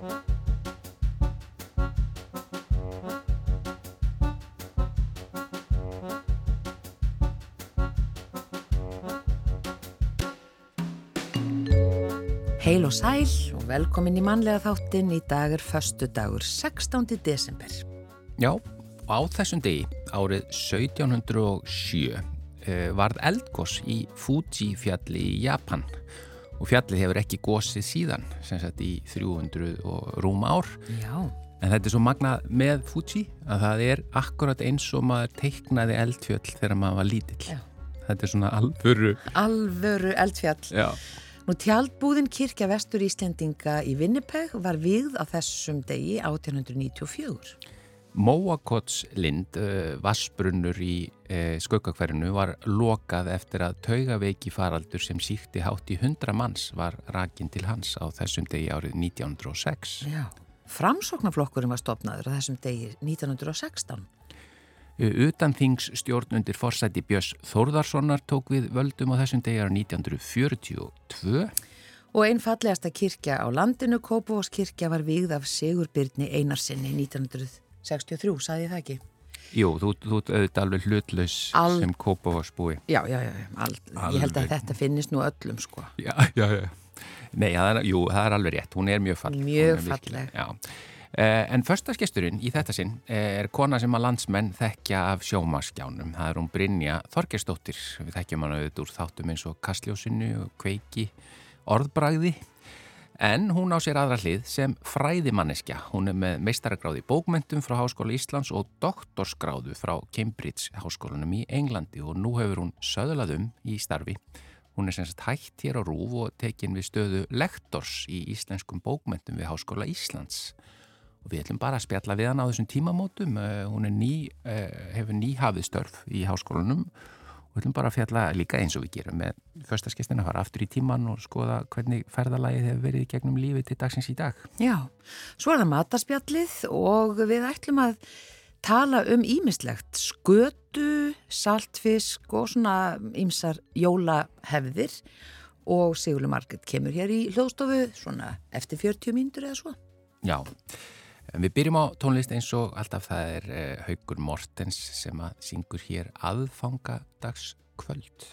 Heil og sæl og velkomin í mannlega þáttin í dag er förstu dagur 16. desember. Já, á þessum degi árið 1707 eh, varð eldgoss í Fuji fjalli í Japan og fjallið hefur ekki gossið síðan sem sagt í 300 og rúma ár. Já. En þetta er svo magnað með Fuji að það er akkurat eins og maður teiknaði eldfjöll þegar maður var lítill. Já. Þetta er svona alvöru. Alvöru eldfjall. Já. Nú tjaldbúðin kirkja vestur Íslendinga í Vinnipeg var vigð á þessum degi 1894. Móakots lind, uh, vassbrunnur í uh, skaukakverinu var lokað eftir að taugaveiki faraldur sem síkti hátt í 100 manns var rakin til hans á þessum degi árið 1906. Já. Framsóknarflokkurinn var stopnaður á þessum degi 1916. Utan þings stjórn undir forsætti Björns Þórðarssonar tók við völdum á þessum degi ára 1942. Og einn fallegasta kirkja á landinu, Kópavóskirkja, var vigð af Sigur Byrni Einarsinni 1963, saði ég það ekki? Jú, þú, þú auðvitað alveg hlutlaus Al... sem Kópavósbúi. Já, já, já, al... ég held að þetta finnist nú öllum, sko. Já, já, já. Nei, það er, jú, það er alveg rétt, hún er mjög falleg. Mjög falleg. Já. Uh, en förstaskesturinn í þetta sinn er kona sem að landsmenn þekkja af sjómaskjánum. Það er hún Brynja Þorgersdóttir. Við þekkjum hann auðvitað úr þáttum eins og Kastljósinu og Kveiki orðbragði. En hún á sér aðra hlið sem fræðimanneskja. Hún er með meistaragráði bókmentum frá Háskóla Íslands og doktorsgráðu frá Cambridge Háskólanum í Englandi og nú hefur hún söðlaðum í starfi. Hún er sem sagt hægt hér á Rúf og tekin við stöðu lektors í íslenskum bókmentum við Háskóla Íslands og við ætlum bara að spjalla við hann á þessum tímamótum hún er ný, hefur ný hafið störf í háskólanum og við ætlum bara að fjalla líka eins og við gerum með förstaskestina, fara aftur í tíman og skoða hvernig ferðalagið hefur verið gegnum lífi til dagsins í dag. Já, svo er það mataspjallið og við ætlum að tala um ímislegt skötu, saltfisk og svona ýmsar jólahefðir og Sigurður Marget kemur hér í hljóðstofu svona eftir 40 mínútur eða svo. Já, En við byrjum á tónlist eins og alltaf það er uh, Haugur Mortens sem að syngur hér aðfangadags kvöld.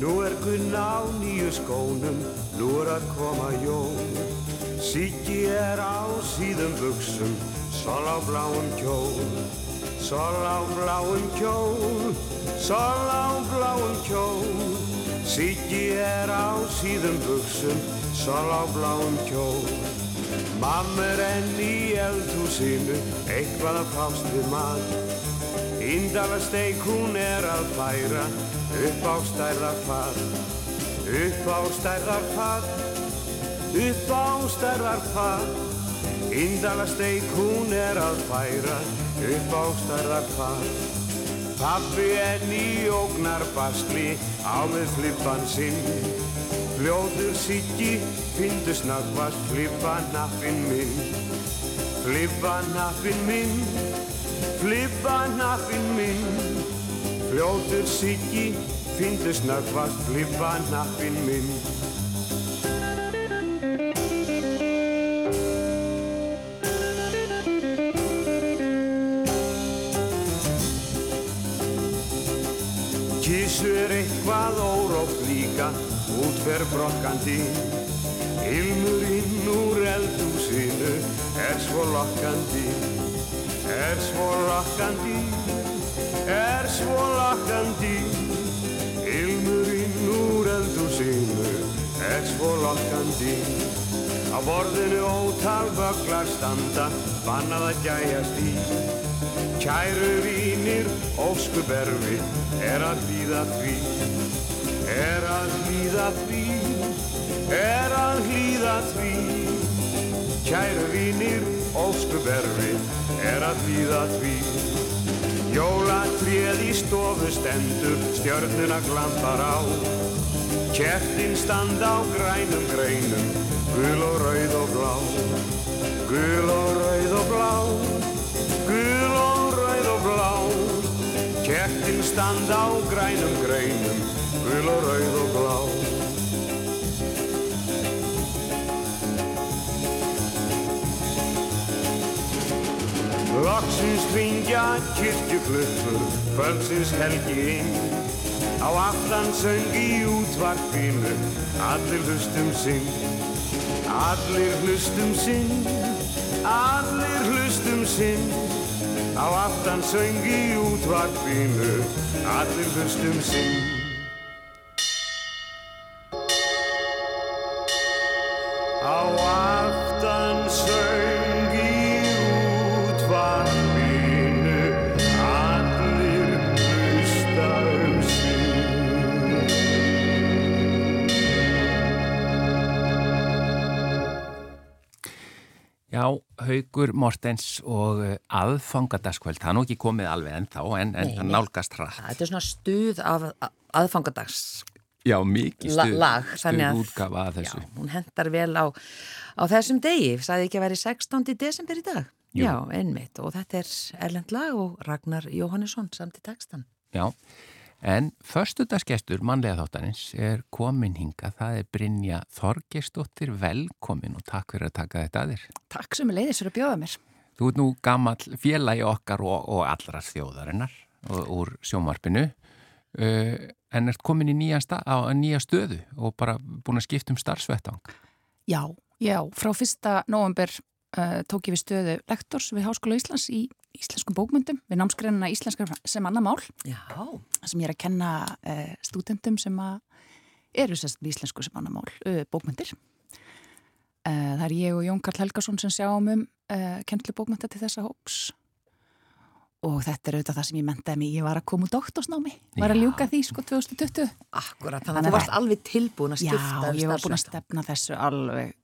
Nú er gunn á nýju skónum, nú er að koma jól. Siggi er á síðum buksum, sol á bláum kjól. Sol á bláum kjól, sol á bláum kjól. Siggi er á síðum buksum, sol á bláum kjól. Mamma er enn í eldhúsinu, eitthvað að fást við mat. Índalasteik hún er að færa, upp á stærðarfat Upp á stærðarfat, upp á stærðarfat Índalasteik hún er að færa upp á stærðar hvað? Pappi enn í ógnarbastli á með flippan sinn. Fljóður Siggi, fyndu snakvast flippannappin minn. Flippannappin minn, flippannappin minn. Fljóður Siggi, fyndu snakvast flippannappin minn eitthvað órótt líka, útfer brokkandi. Ilmurinn úr eldhúsinu er svo lokkandi, er svo lokkandi, er svo lokkandi. Ilmurinn úr eldhúsinu er svo lokkandi. Á borðinu ótal böglar standa, bannað að gæjast í. Kæru vínir, óskuberfi, er að hlýða því, Er að hlýða því, er að hlýða því. Kæru vínir, ósku verfi, er að hlýða því. Jólatrið í stofu stendur, stjörnuna glampar á. Kjertin standa á grænum greinum, gul og rauð og blá. Gul og rauð og blá, gul og rauð og blá. Kjertin standa á grænum greinum gul og rauð og blá. Loksins ringja kirkjuklöppur, kvöldsins helgi inn. Á aftan söng í útvarpinu, allir hlustum sinn. Allir hlustum sinn, allir hlustum sinn. Á aftan söng í útvarpinu, allir hlustum sinn. Haugur Mortens og uh, aðfangadaskvöld, það er nú ekki komið alveg ennþá en, en það nálgast hratt. Þetta er svona stuð af aðfangadags Já, mikið stuð, lag, þannig að- stuð útgafa að þessu. Já, hún hendar vel á, á þessum degi, sagði ekki að veri 16. desember í dag. Jú. Já, einmitt og þetta er erlend lag og Ragnar Jóhannesson samt í textan. Já, en förstudagsgestur mannlega þáttanins er komin hinga, það er Brynja Þorgesdóttir, velkomin og takk fyrir að taka þetta að þér. Takk sem er leiðis fyrir að bjóða mér. Þú ert nú gammal félagi okkar og, og allra þjóðarinnar og, úr sjómarpinu uh, en ert komin í nýja, sta, á nýja stöðu og bara búin að skipta um starfsvettang. Já, já, frá fyrsta november uh, tók ég við stöðu lektors við Háskóla Íslands í íslenskum bókmyndum við námsgreinina íslenskar sem annar mál. Já, sem ég er að kenna uh, stúdendum sem að eru sérst við íslensku sem annar mál uh, bókmyndir. Uh, það er ég og Jón Karl Helgason sem sjáum um kennslu bókmynda til þessa hóps. Og þetta er auðvitað það sem ég mentaði mig, ég var að koma úr doktorsnámi, var að Já. ljúka því sko 2020 akkurat, þannig að þú varst alveg tilbúin að Já, skipta um ég var búin að stefna þessu alveg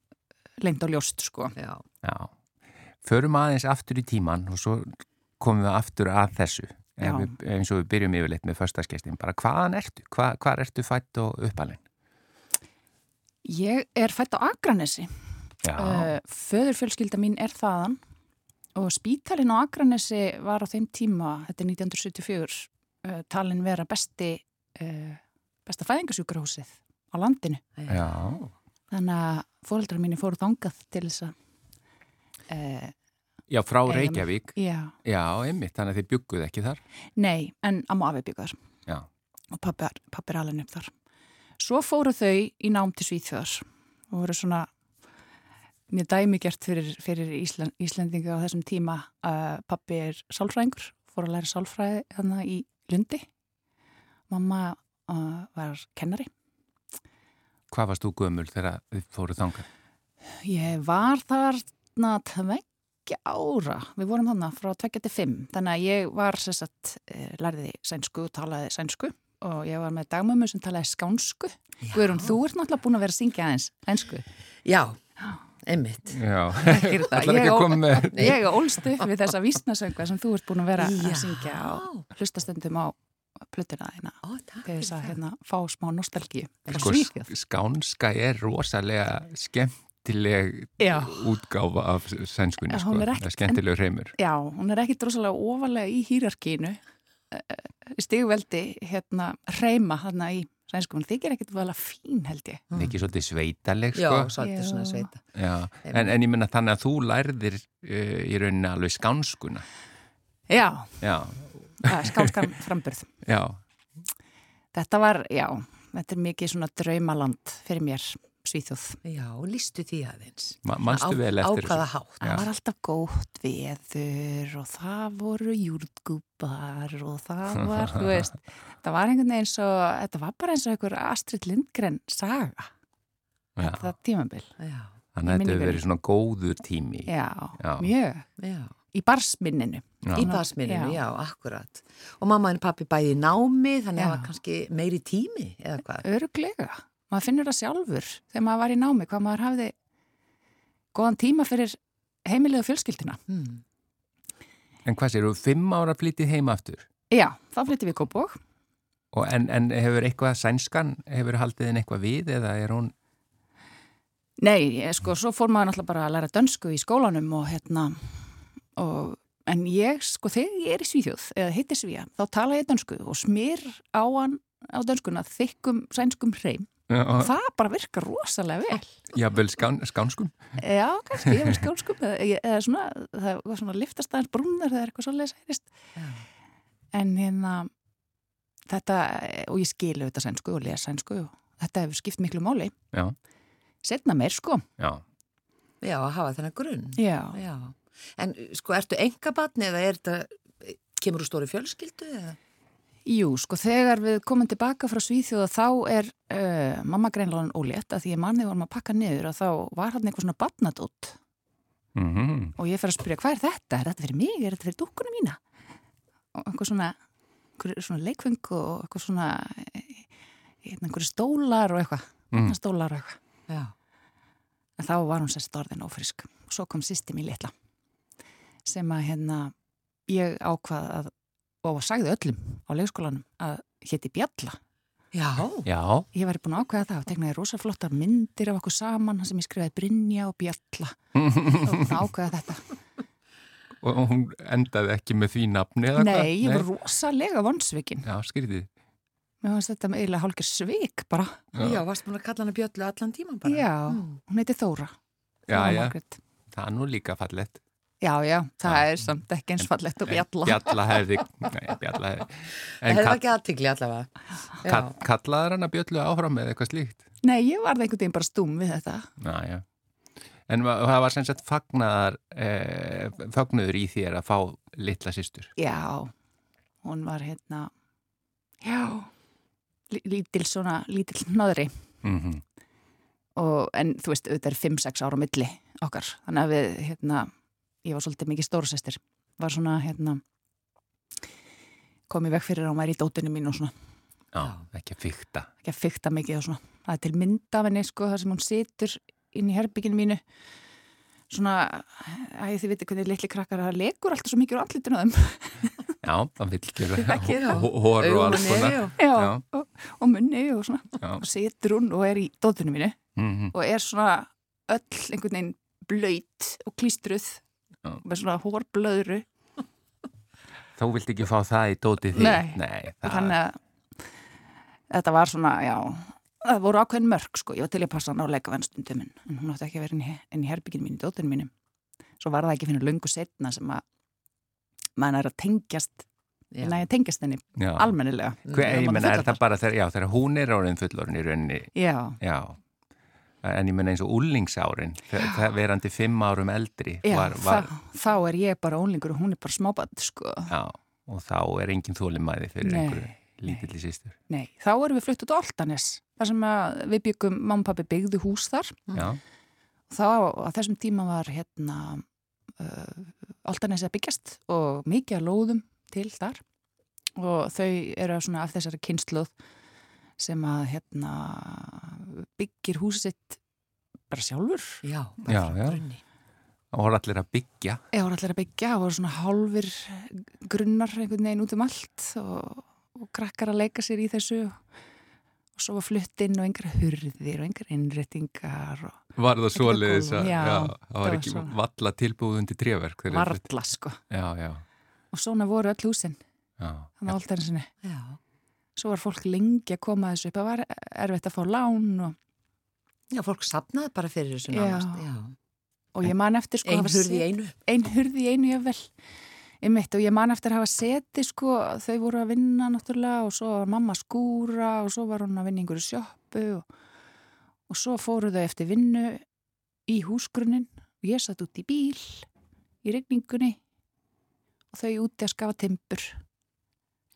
lengt á ljóst sko. Já, Já, förum aðeins aftur í tíman og svo komum við aftur að þessu við, eins og við byrjum yfirleitt með förstaskestin. Bara hvaðan ertu? Hva, hvar ertu fætt og uppalinn? Ég er fætt á Akranesi. Uh, föðurfjölskylda mín er þaðan og spítalinn á Akranesi var á þeim tíma, þetta er 1974, uh, talin vera besti, uh, besta fæðingasjúkrahúsið á landinu. já, Þannig að fóreldrar mínu fóru þangað til þess að, uh, já, frá. Reykjavík. já, Já, einmitt, þannig að þið bygguð ekki þar. nei, en amma afi byggar Já, og pappi, er alveg upp þar. Svo fóru þau í nám til Svíþjóðar og voru svona mjög dæmigert fyrir, fyrir Ísland, Íslendinga á þessum tíma að pappi er sálfræðingur, fór að læra sálfræði þannig í Lundi. Mamma uh, var kennari. hvað varst þú gömul þegar þið fóruð þangað? Ég var þarna tveggja ára, við vorum þarna frá tveggja til fimm, þannig að ég var sérstætt, lærði sænsku og talaði sænsku. Og ég var með dagmömmu sem talaði skánsku. Guðrún, þú ert náttúrulega búin að vera að syngja aðeins sænsku. já einmitt. Já, ætlar ekki Ég að koma með... Ég ólst upp við þessa vísnasöngva sem þú ert búin að vera Já. að syngja og hlustastundum á plötuna takk til þess að hérna, fá smá nostalgíu. Sko, skánska er rosalega skemmtileg Já. útgáfa af sænskunni, sko. er Það er skemmtileg hreimur. Já, hún er ekki drosalega ofalega í hýrarkínu stigveldi hérna reyma þarna í sænsku, hún þykir ekkit vel að fín held ég. Mm. Ekki svolítið sveitaleg, Já, sko. svolítið Já. svona sveita. Já, en, en ég menna þannig að þú lærðir uh, í rauninni alveg skánskuna. Já, Já, skálskan framburð. já, Þetta var, já, þetta er mikið svona draumaland fyrir mér, Svíþjóð. Já, lístu því aðeins. Ma- manstu Á- vel Á eftir hvaða þessu? hátt? Það var alltaf gótt veður og það voru júrtgúpar og það var, þú veist, það var einhvern veginn svo, þetta var bara eins og einhver Astrid Lindgren saga, Já. það tímabil. Já, Þannig að þetta hefur verið svona góður tími. Já, Já. mjög. já. Í barsminninu. Já. Í basmininu, Já. já, akkurat. Og mamma og pappi bæði námi, þannig að það var kannski meiri tími, eða hvað? Öruglega. Maður finnur það sjálfur þegar maður var í námi, hvað maður hafði góðan tíma fyrir heimilið og fjölskyldina. Hmm. En hvað sér, þú fimm ára flytið heima aftur? Já, þá flytti við Kópók. Og en, en hefur eitthvað sænskan, hefur haldið þinn eitthvað við eða er hún, Nei, sko, svo fór maður náttúrulega bara að læra dönsku í skólanum og hérna, og en ég, sko, þegar ég er í Svíþjóð eða heitir Svíja, þá tala ég dönsku og smir á hann á dönskuna þykkum sænskum hreim og það bara virkar rosalega vel. Jafnvel skán, skánskum. Já, kannski, ég veist skjálskum eða, eða svona, það var svona liftast aðeins brúnar þegar eitthvað svolítið særist en hérna þetta, og ég skilu þetta sænsku og lesa sænsku og þetta hefur skipt miklu máli. Já, setna meir sko. Já. Já, að hafa þennan grunn. Já, Já. En sko, ertu engabatni eða er þetta, kemur úr stóri fjölskyldu eða? Jú, sko þegar við komum tilbaka frá Svíþjóða þá er uh, mamma greinlega ólétt að því að manni vorum að pakka niður og þá var hann eitthvað svona batnadótt mm og ég fer að spyrja hvað er þetta? Er þetta fyrir mig? Er þetta fyrir dúkkuna mína? Og eitthvað svona, einhver svona leikfeng og eitthvað svona eh, einhverju stólar og eitthvað Mm. stólar og eitthvað Já. en þá var hún sérst orðin ófrisk og svo kom sýsti mín litla sem að hérna ég ákvað að og sagði öllum á leikskólanum að hétti Bjalla. Já. Já, ég væri búin að ákveða það og tegnaði rosa flottar myndir af okkur saman sem ég skrifaði Brynja og Bjalla. Og búin að ákveða þetta. Og hún endaði ekki með því nafni eða hvað? Nei, ég var rosalega vonsvikin. Já, skrítið mér fannst þetta með eiginlega hálkir svik bara. Já, varst búin að kalla hana Bjöllu allan tíman bara? Já, Mm. hún heiti Þóra. Já, Þóra já, Margrét. það er nú líka fallett Já, já, það er samt ekki eins fallegt og Bjalla. Bjalla hefði Nei, Bjalla hefði Það En hefði ekki aðtikli allavega. kall, kallaður hann að Bjöllu áfram eða eitthvað slíkt? Nei, ég var einhvern veginn bara stúm við þetta. Já, já. En það var sem sagt fagnaðar eh, fagnuður í þér að fá litla systur? Já, hún var hérna Já lí- lítil svona, lítil hnöðri mm og, en þú veist, auðvitað er 5-6 ára milli okkar, þannig að við hérna, ég var svolítið mikið stórsestir var svona, hérna komið vekk fyrir að hún væri í dótinu mín og svona, Já, ekki að fykta ekki að fykta mikið og svona, það er til mynd af henni sko, þar sem hún situr inn í herbygginu mínu svona, æ, þið veitir hvernig litli krakkar það legur alltaf svo mikið úr andlitinu á þeim Já, það vil gera Ekki þá. hó- Hór og alls og- Já. Og, og munni og svona Já. og situr hún og er í dótinu mínu Mhm. og er svona öll einhvern veginn blöyt og klístruð. Með svona hórblöðru. Þú vilt ekki fá það í dótið því Nei. Nei það, þannig að þetta var svona, já það voru ákveðin mörg sko, ég var til að passa hann á leikavennstundum en en hún átti ekki að vera inn í, í herbygginu mínu, dótinu mínu. Svo var það ekki fyrir löngu setna sem að mann er að tengjast Já. næja tengjast henni almennilega. Hver, ég menna, er það bara þegar, já, þegar hún er orðin fullorinn í rauninni já, Já, en ég menna eins og úlingsárin, verandi fimm árum eldri já var, var, þá, þá er ég bara ólingur og hún er bara smábætt sko. Já, og þá er engin þólimæði fyrir Nei, einhverju lítilli sýstur. Nei, þá erum við flutt út á Altanes þar sem við byggum, mamma og pappi byggðu hús þar. Já, þá á þessum tíma var hérna uh, Altanes að byggjast og mikið að lóðum til þar. Og þau eru svona af þessari kynsluð sem að hérna byggir húsið sitt bara sjálfur Já, Já, bara frá já. grunni. og voru allir að byggja. eða voru allir að byggja og voru svona hálfur grunnar einhvern veginn út um allt og, og krakkar að leika sér í þessu og svo var flutt inn og einhverja hurðir og einhverja innréttingar og Var það Ekkert svoleiðis á að, já, já, það það var ekki svona. valla tilbúð undir fluttu. varla sko Já, já, og svona voru öll húsin já. þannig að alltaf sinni Já. Svo var fólk lengi að koma þessu upp það var erfitt að fá lán og, Já, fólk sapnaði bara fyrir þessu Já. nánast. Já. og ég man eftir sko Ein hafa hurð í set- einu. ein hurð í einu jáfnvel Einmitt, og ég man eftir að hafa seti sko, þau voru að vinna náttúrulega og svo var mamma skúra og svo var hún að vinna í einhverju sjoppu og, og svo fóru þau eftir vinnu í húsgrunnin og ég satt út í bíl í regningunni og þau úti að skafa timpur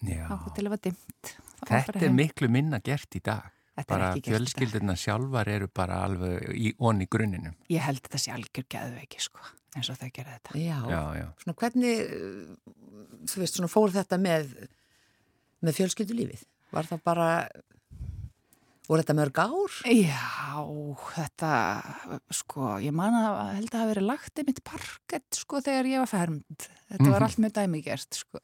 já. ákveð til að vera dimmt Þetta er miklu minna gert í dag. Þetta er Bara ekki gert í dag. fjölskyldurna sjálfar eru bara alveg í onni grunninum. Ég held þetta sé algjör geðveiki sko, eins og þau gera þetta. Já. Já, já. Svona hvernig, uh, þú veist, svona fór þetta með, með fjölskyldulífið? Var það bara, voru þetta mörg ár? Já, þetta, sko, ég man að held að það hafi verið lagt einmitt parkett, sko, þegar ég var fermd. Þetta var Mhm. allt með dæmigert, sko.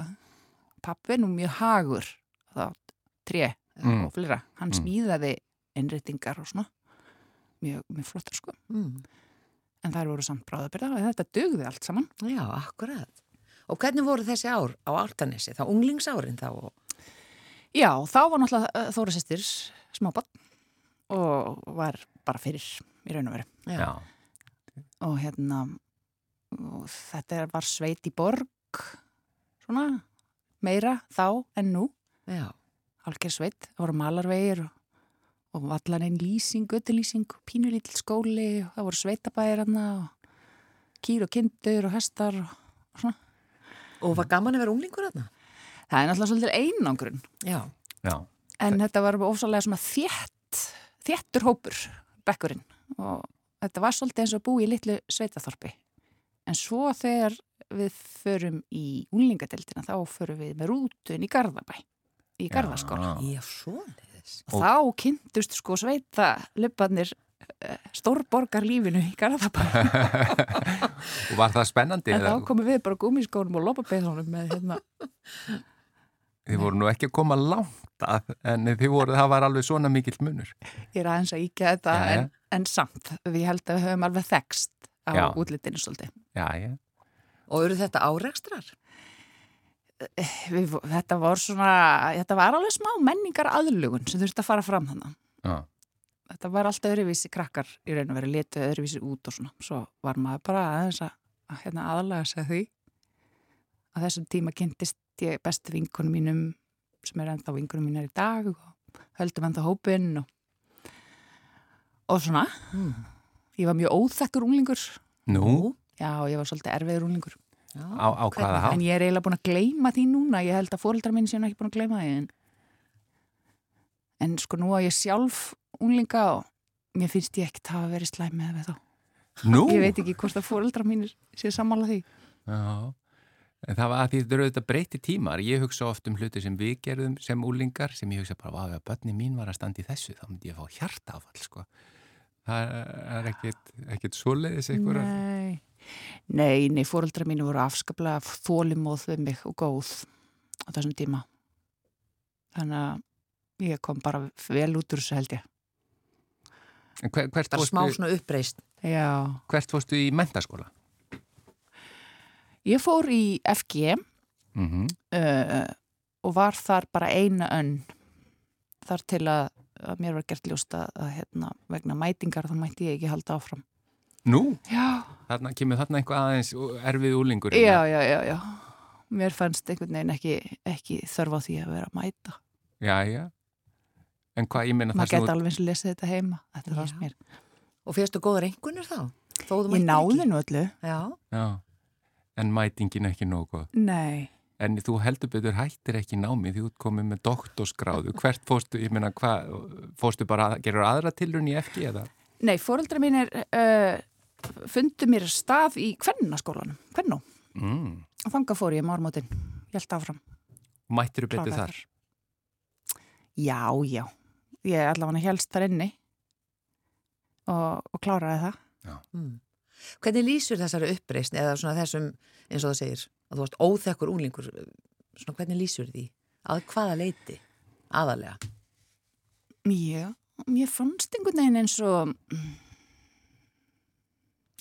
Pappi er nú mjög hagur, þá tré Mm. og flera. Hann Mm. smíðaði innréttingar og svona, mjög, mjög flottar, sko. Mm. En þær voru samt bráðabyrða og þetta dugði allt saman. Já, akkurat. Og hvernig voru þessi ár á Áltanesi? Það unglingsárin þá? Já, þá var náttúrulega uh, Þóra sýstir smábann og var bara fyrir í raun og veru. Já. Já. Og hérna, og þetta var sveit í borg, svona meira þá en nú, Já. Algjör sveit. Það voru malarvegir og, og vallan einn lýsing, göttulýsing, pínulítill skóli og það voru sveitabæðir hann og kýr og kindur og hestar og, og svona. Og var gaman að vera unglingur þarna? Það er náttúrulega svolítið einangrun. Já. Já. En þetta var ofsalega svona þétt, þéttur hópur, bekkurinn. Og þetta var svolítið eins og búi í litlu sveitaþorpi. En svo þegar við förum í unlingadeildina, þá förum við með rútun í Garðabæ, í Garðaskóla. Já, svoleiðis. Þá kynntust sko sveita löpanir stórborgar lífinu í Garðabæ. Og var það spennandi? en eða- þá komum við bara gúmiskónum og lopapeiðunum með hérna. Þið voru nú ekki að koma langt að, en þið voru, það var alveg svona mikill munur. Ég er aðeins að íkja þetta, já. en, en samt, við held að við höfum alveg þekst á útlitinu svolítið. Já, já. Og eru þetta árekstrar? Við, þetta var svona, þetta var alveg smá menningar aðlugun sem þurfti að fara fram þannig. Já. Þetta var alltaf öðruvísi krakkar í raun og verið letu öðruvísi út og svona. Svo var maður bara aðeins að, að hérna, aðlaga sig að því. Á þessum tíma kynntist ég bestu vinkunum mínum sem er ennþá vinkunum mínar í dag og höldum ennþá hópinn og, og svona. Mm. Ég var mjög óþekkur unglingur. Nú, Já, ég var svolítið erfiður unglingur. Á, á hvaða hátt? En ég er eiginlega búin að gleyma því núna. Ég held að fóreldrar minn séu ekki búin að gleyma því. En, en sko nú að ég sjálf unglinga og mér finnst ég ekkert hafa verið slæm með þá. Nú? Ég veit ekki hvort að fóreldrar mínir séu sammála því. Já, en það var að því þetta eru auðvitað breyti tímar. Ég hugsa oft um hluti sem við gerðum sem úlingar sem ég hugsa bara, ef börni mín var að standa í þessu, þá myndi ég fá hjartafall, sko. Það er ekkit, ekkit svoleiðis ykkur. Nei, nei, nei fóreldrar mínu voru afskaplega þólimóð við mig og góð á þessum tíma. Þannig að ég kom bara vel út úr þessu held ég. En hver, hvert, Bara smá svona uppreist. Já. hvert fórstu í mentaskóla? Ég fór í FG Mm uh, og var þar bara eina önn þar til að, að mér var gert ljóst að, að hérna, vegna mætingar þá mætti ég ekki halda áfram. Nú, Já, þarna kemur þarna einhvað aðeins erfið úlingur. já, já, já, já. Mér fannst einhvern veginn ekki, ekki þörf á því að vera að mæta. Já, já. En hvað, ég meina það Maður sem geti þú... alveg eins og lesið þetta heima. Þetta Já. fannst mér. Og fyrstu góðar engunir þá? Ég náði ekki? nú öllu. Já. Já, en mætingin ekki nógu góð. Nei. En þú heldur betur hættir ekki námi því þú komið með doktorsgráðu. Hvert fórstu, ég meina, hvað, fórstu bara, gerur aðra tilrun í FG eða? Nei, fóreldra mínir uh, fundu mér stað í kvennaskólanum. Kvennó. Mm. Og þanga fór ég mármótin. Ég held áfram. Mættir betur Kláraði þar? Já, já. Ég allavega helst þar inni og, og kláraði það. Mm. Hvernig lýsur þessari uppreist eða svona þessum, eins og það segir, að þú varst óþekkur unglingur, svona hvernig lýsur því? Að hvaða leiti? Aðalega. Já, mér fannst einhvern veginn eins og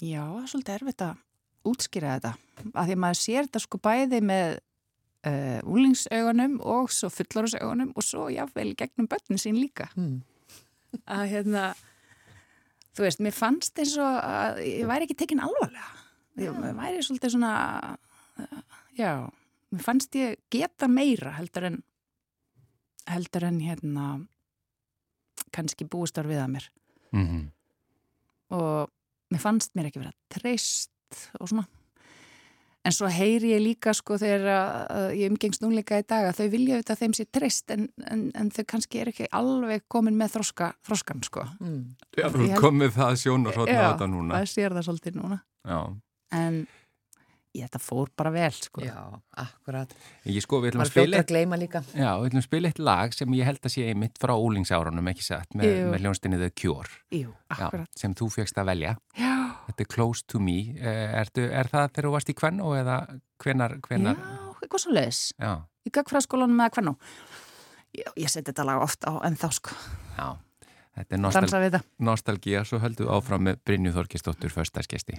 já, það er svolítið erfitt að útskýra þetta. Af því að maður sér þetta sko bæði með uh, úlingsaugunum og svo fullorðsaugunum og svo jáfnvel í gegnum börnin sín líka. Mm. Að hérna, þú veist, mér fannst eins og að ég væri ekki tekin alvarlega. Ég mér væri svolítið svona, uh, já, mér fannst ég geta meira heldur en, heldur en hérna, kannski búistar við að mér. Mm -hmm. og mér fannst mér ekki vera treyst og svona en svo heyri ég líka sko þegar að, að ég umgengst núleika í dag að þau vilja auðvitað að þeim sé treyst en, en, en þau kannski er ekki alveg komin með þroska, þroskan sko Mm. Já, þú held- komið það sjón og hrótna Já, þetta núna. það sér það svolítið núna Já. en þetta fór bara vel sko Já, akkurat. Ég sko, við ætlum að spila. Já, við ætlum að spila eitt lag sem ég held að sé einmitt frá úlingsárunum, ekki satt, með, með hljónstinni The Cure, Jú, já, akkurat sem þú fegst að velja. Já, Þetta er Close to Me. Eh, Ertu, er það þegar þú varst í Kvennó eða hvenar, hvenar? já eitthvað svo leiðis Já, í gagfræðskólanum með hvernig ég, ég seti þetta lag oft á ennþá sko já. Þetta er nostal nostalgía, svo höldum við áfram með Brynju Þorkistóttur, föstaskesti.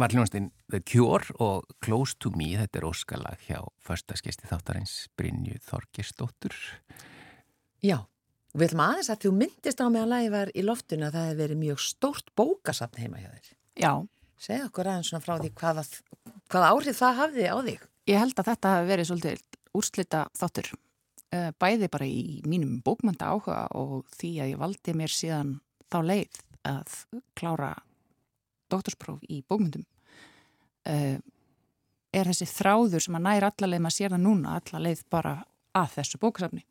Var hljónastinn The Cure og Close to Me, þetta er óskalag hjá förstaskesti þáttarins Brynju Þorgesdóttur. Já, við ætlum aðeins að þú myndist á mig að lagi var í loftuna að það hefur verið mjög stórt bókasafn heima hjá þér. Já. Segð okkur aðeins svona frá því hvaða, hvaða áhrif það hafði á þig. Ég held að þetta hefur verið svolítið úrslita þáttur. Eh, bæði bara í mínum bókmönda áhuga og því að ég valdi mér síðan þá leið að klára doktorspróf í bókmyndum uh, er þessi þráður sem að næra allarleið maður sér það núna allarleið bara að þessu bókasafni.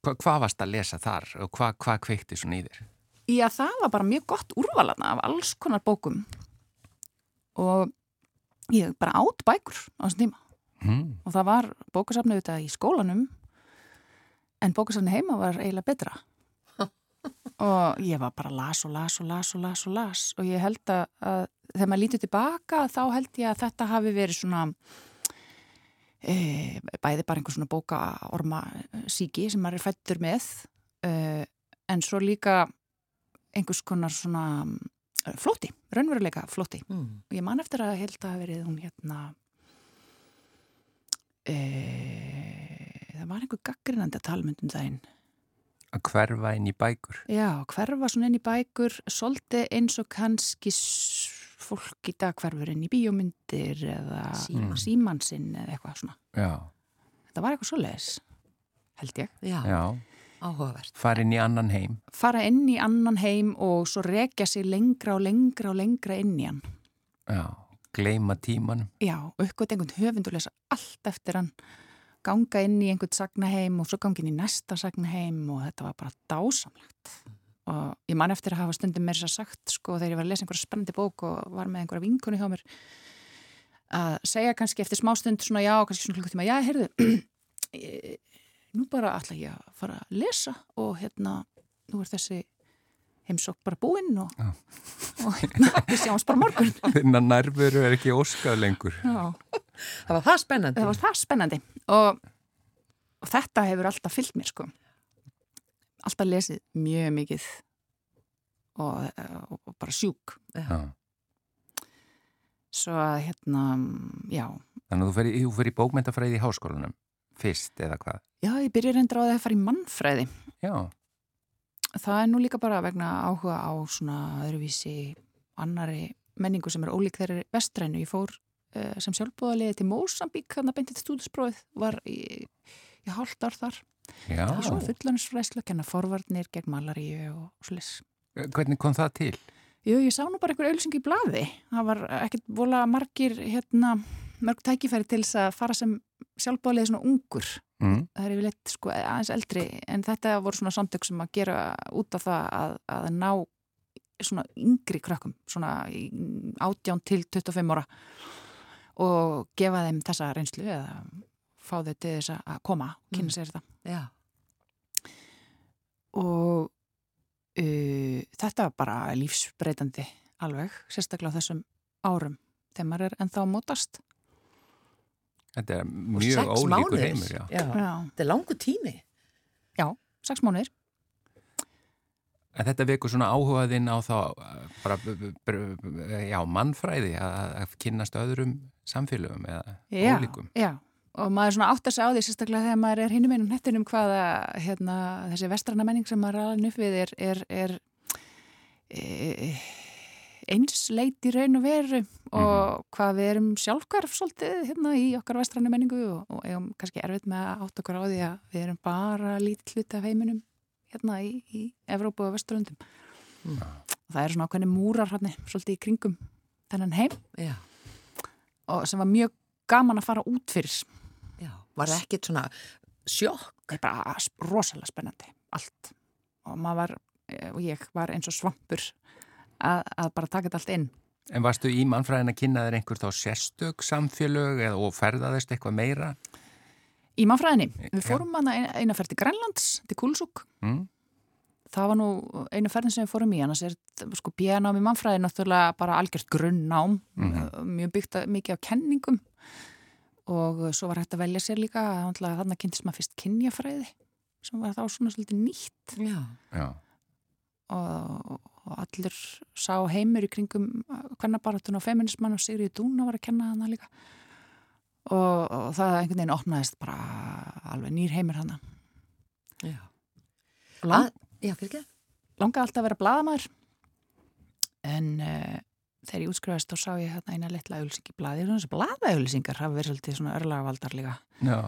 Hva, Hvað varst að lesa þar og hvað hva kveikti svo nýðir? Já, það var bara mjög gott úrvalana af alls konar bókum. Og ég bara átt bækur á þessum tíma. Hmm. og það var bókasafni auðvitað í skólanum en bókasafni heima var eiginlega betra og ég var bara las og las og las og las og las. Og ég held að, að þegar maður lítið tilbaka þá held ég að þetta hafi verið svona e, bæði bara einhver svona bókaorma síki sem maður er fættur með e, en svo líka einhvers konar svona e, flóti, raunveruleika flóti Mm. og ég man eftir að held að hafi verið hún hérna e, það var einhver gaggrinandi að tala um myndum daginn Að hverfa inn í bækur. Já, hverfa svona inn í bækur, svolítið eins og kannski fólk í dag hverfur inn í bíómyndir eða Síma. símansinn eða eitthvað svona. Já, Þetta var eitthvað svoleiðis, held ég. Já, já. áhugavert. Farin í annan heim. Fara inn í annan heim og svo rekja sig lengra og lengra og lengra inn í hann. Já, gleima tímanum. Já, eitthvað einhvern höfund og lesa allt eftir hann, ganga inn í einhvern sagnaheim og svo ganga inn í næsta sagnaheim og þetta var bara dásamlegt. Og ég man eftir að hafa stundum mér að sagt, sko, þegar ég var að lesa einhverja spennandi bók og var með einhverja vinkonu hjá mér, að segja kannski eftir smá stund svona já, kannski svona klukkutíma, já, heyrðu, nú bara ætla ég að fara að lesa og hérna, nú er þessi heimsók bara búinn og, og hérna, við sjáumst bara á morgun. Þinna nærveru er ekki óskað lengur. Já. Það var það spennandi. það var það spennandi og, og þetta hefur alltaf fyllt mér sko alltaf lesið mjög mikið og, og, og bara sjúk Já. svo að hérna, já Þannig að þú í, þú fer í bókmentafræði í háskólanum. Fyrst eða hvað? já, ég byrja reyndur á það að fara í mannfræði Já, það er nú líka bara vegna áhuga á svona öðruvísi annari menningu sem er ólík þeirri vestrænu ég fór uh, sem sjálfbúðaliði til Mósambík þannig að beintið stúdinsprófið var í, í ár þar Já. Svona fullaninsfræslu, kenna forvarnir gegn malaríu og sliss. Hvernig kom það til? Jú, ég sá nú bara einhver auðlýsing í blaði. Það var ekkert vola margir, hérna, mörg tækifæri til þess að fara sem sjálfbálið svona ungur. Mm. Það er yfirleitt sko aðeins eldri en þetta voru svona samtök sem að gera út af það að, að ná svona yngri krökkum, svona átján til 25 ára og gefa þeim þessa reynslu eða fá þau til þess að koma kynna sér þetta. Já. Og uh, þetta var bara lífsbreytandi alveg, sérstaklega á þessum árum þegar maður er ennþá mótast. Þetta er mjög ólíkur heimur, já. Já. Já, Þetta er langu tími. já sex mánuðir. En þetta vekur svona áhugaðinn á þá bara, já, mannfræði að, að kynnast öðrum samfélögum eða Já, ólíkum. já, og maður svona áttar sig á því sérstaklega þegar maður er hinum einum hettinum hvaða hérna, þessi vestrana menning sem maður er alveg upp við er, er, er e, einsleit í raun og veru og hvað við erum sjálfhverf svolítið hérna í okkar vestrana menningu og, og eigum kannski erfitt með að átta okkur á því að við erum bara lítið hluti af heiminum hérna í, í Evrópu og Vesturlundum. Mm. Það eru svona ákveðni múrar hérna svolítið í kringum þennan heim Já. og sem var mjög gaman að fara út fyrir Já. Var það ekkit svona sjokk? það er bara rosalega spennandi allt og maður var eh, og ég var eins og svampur að, að bara taka þetta allt inn En varstu í mannfræðin að kynna þér einhver þá sérstök samfélög eða og ferðaðist eitthvað meira? í mannfræðinni, við fórum hana eina, eina ferð til Grænlands, til Kulsúk Mm? það var nú eina ferðin sem við fórum í annars er sko björnám í mannfræði náttúrulega bara algjört grunnnám Mhm. mjög byggt að- mikið á kenningum og svo var hægt að velja sér líka þannig að kynntist maður fyrst kynjafræði sem var þá svona svolítið nýtt Já. Já. Og, og allir sá heimur í kringum hvernabaratun og feminismann og Sigriði Dúna var að kenna hana líka og, og það einhvern veginn opnaðist bara alveg nýr heimur hana Já. Lang, Að, já, fyrir ekki? langaði alltaf að vera bladamæður en uh, þegar ég útskrifaðist þá sá ég hérna eina litla auðlýsing í bladi og þessi bladaauðlýsingar hafa verið svolítið svona örlagavaldar líka Já.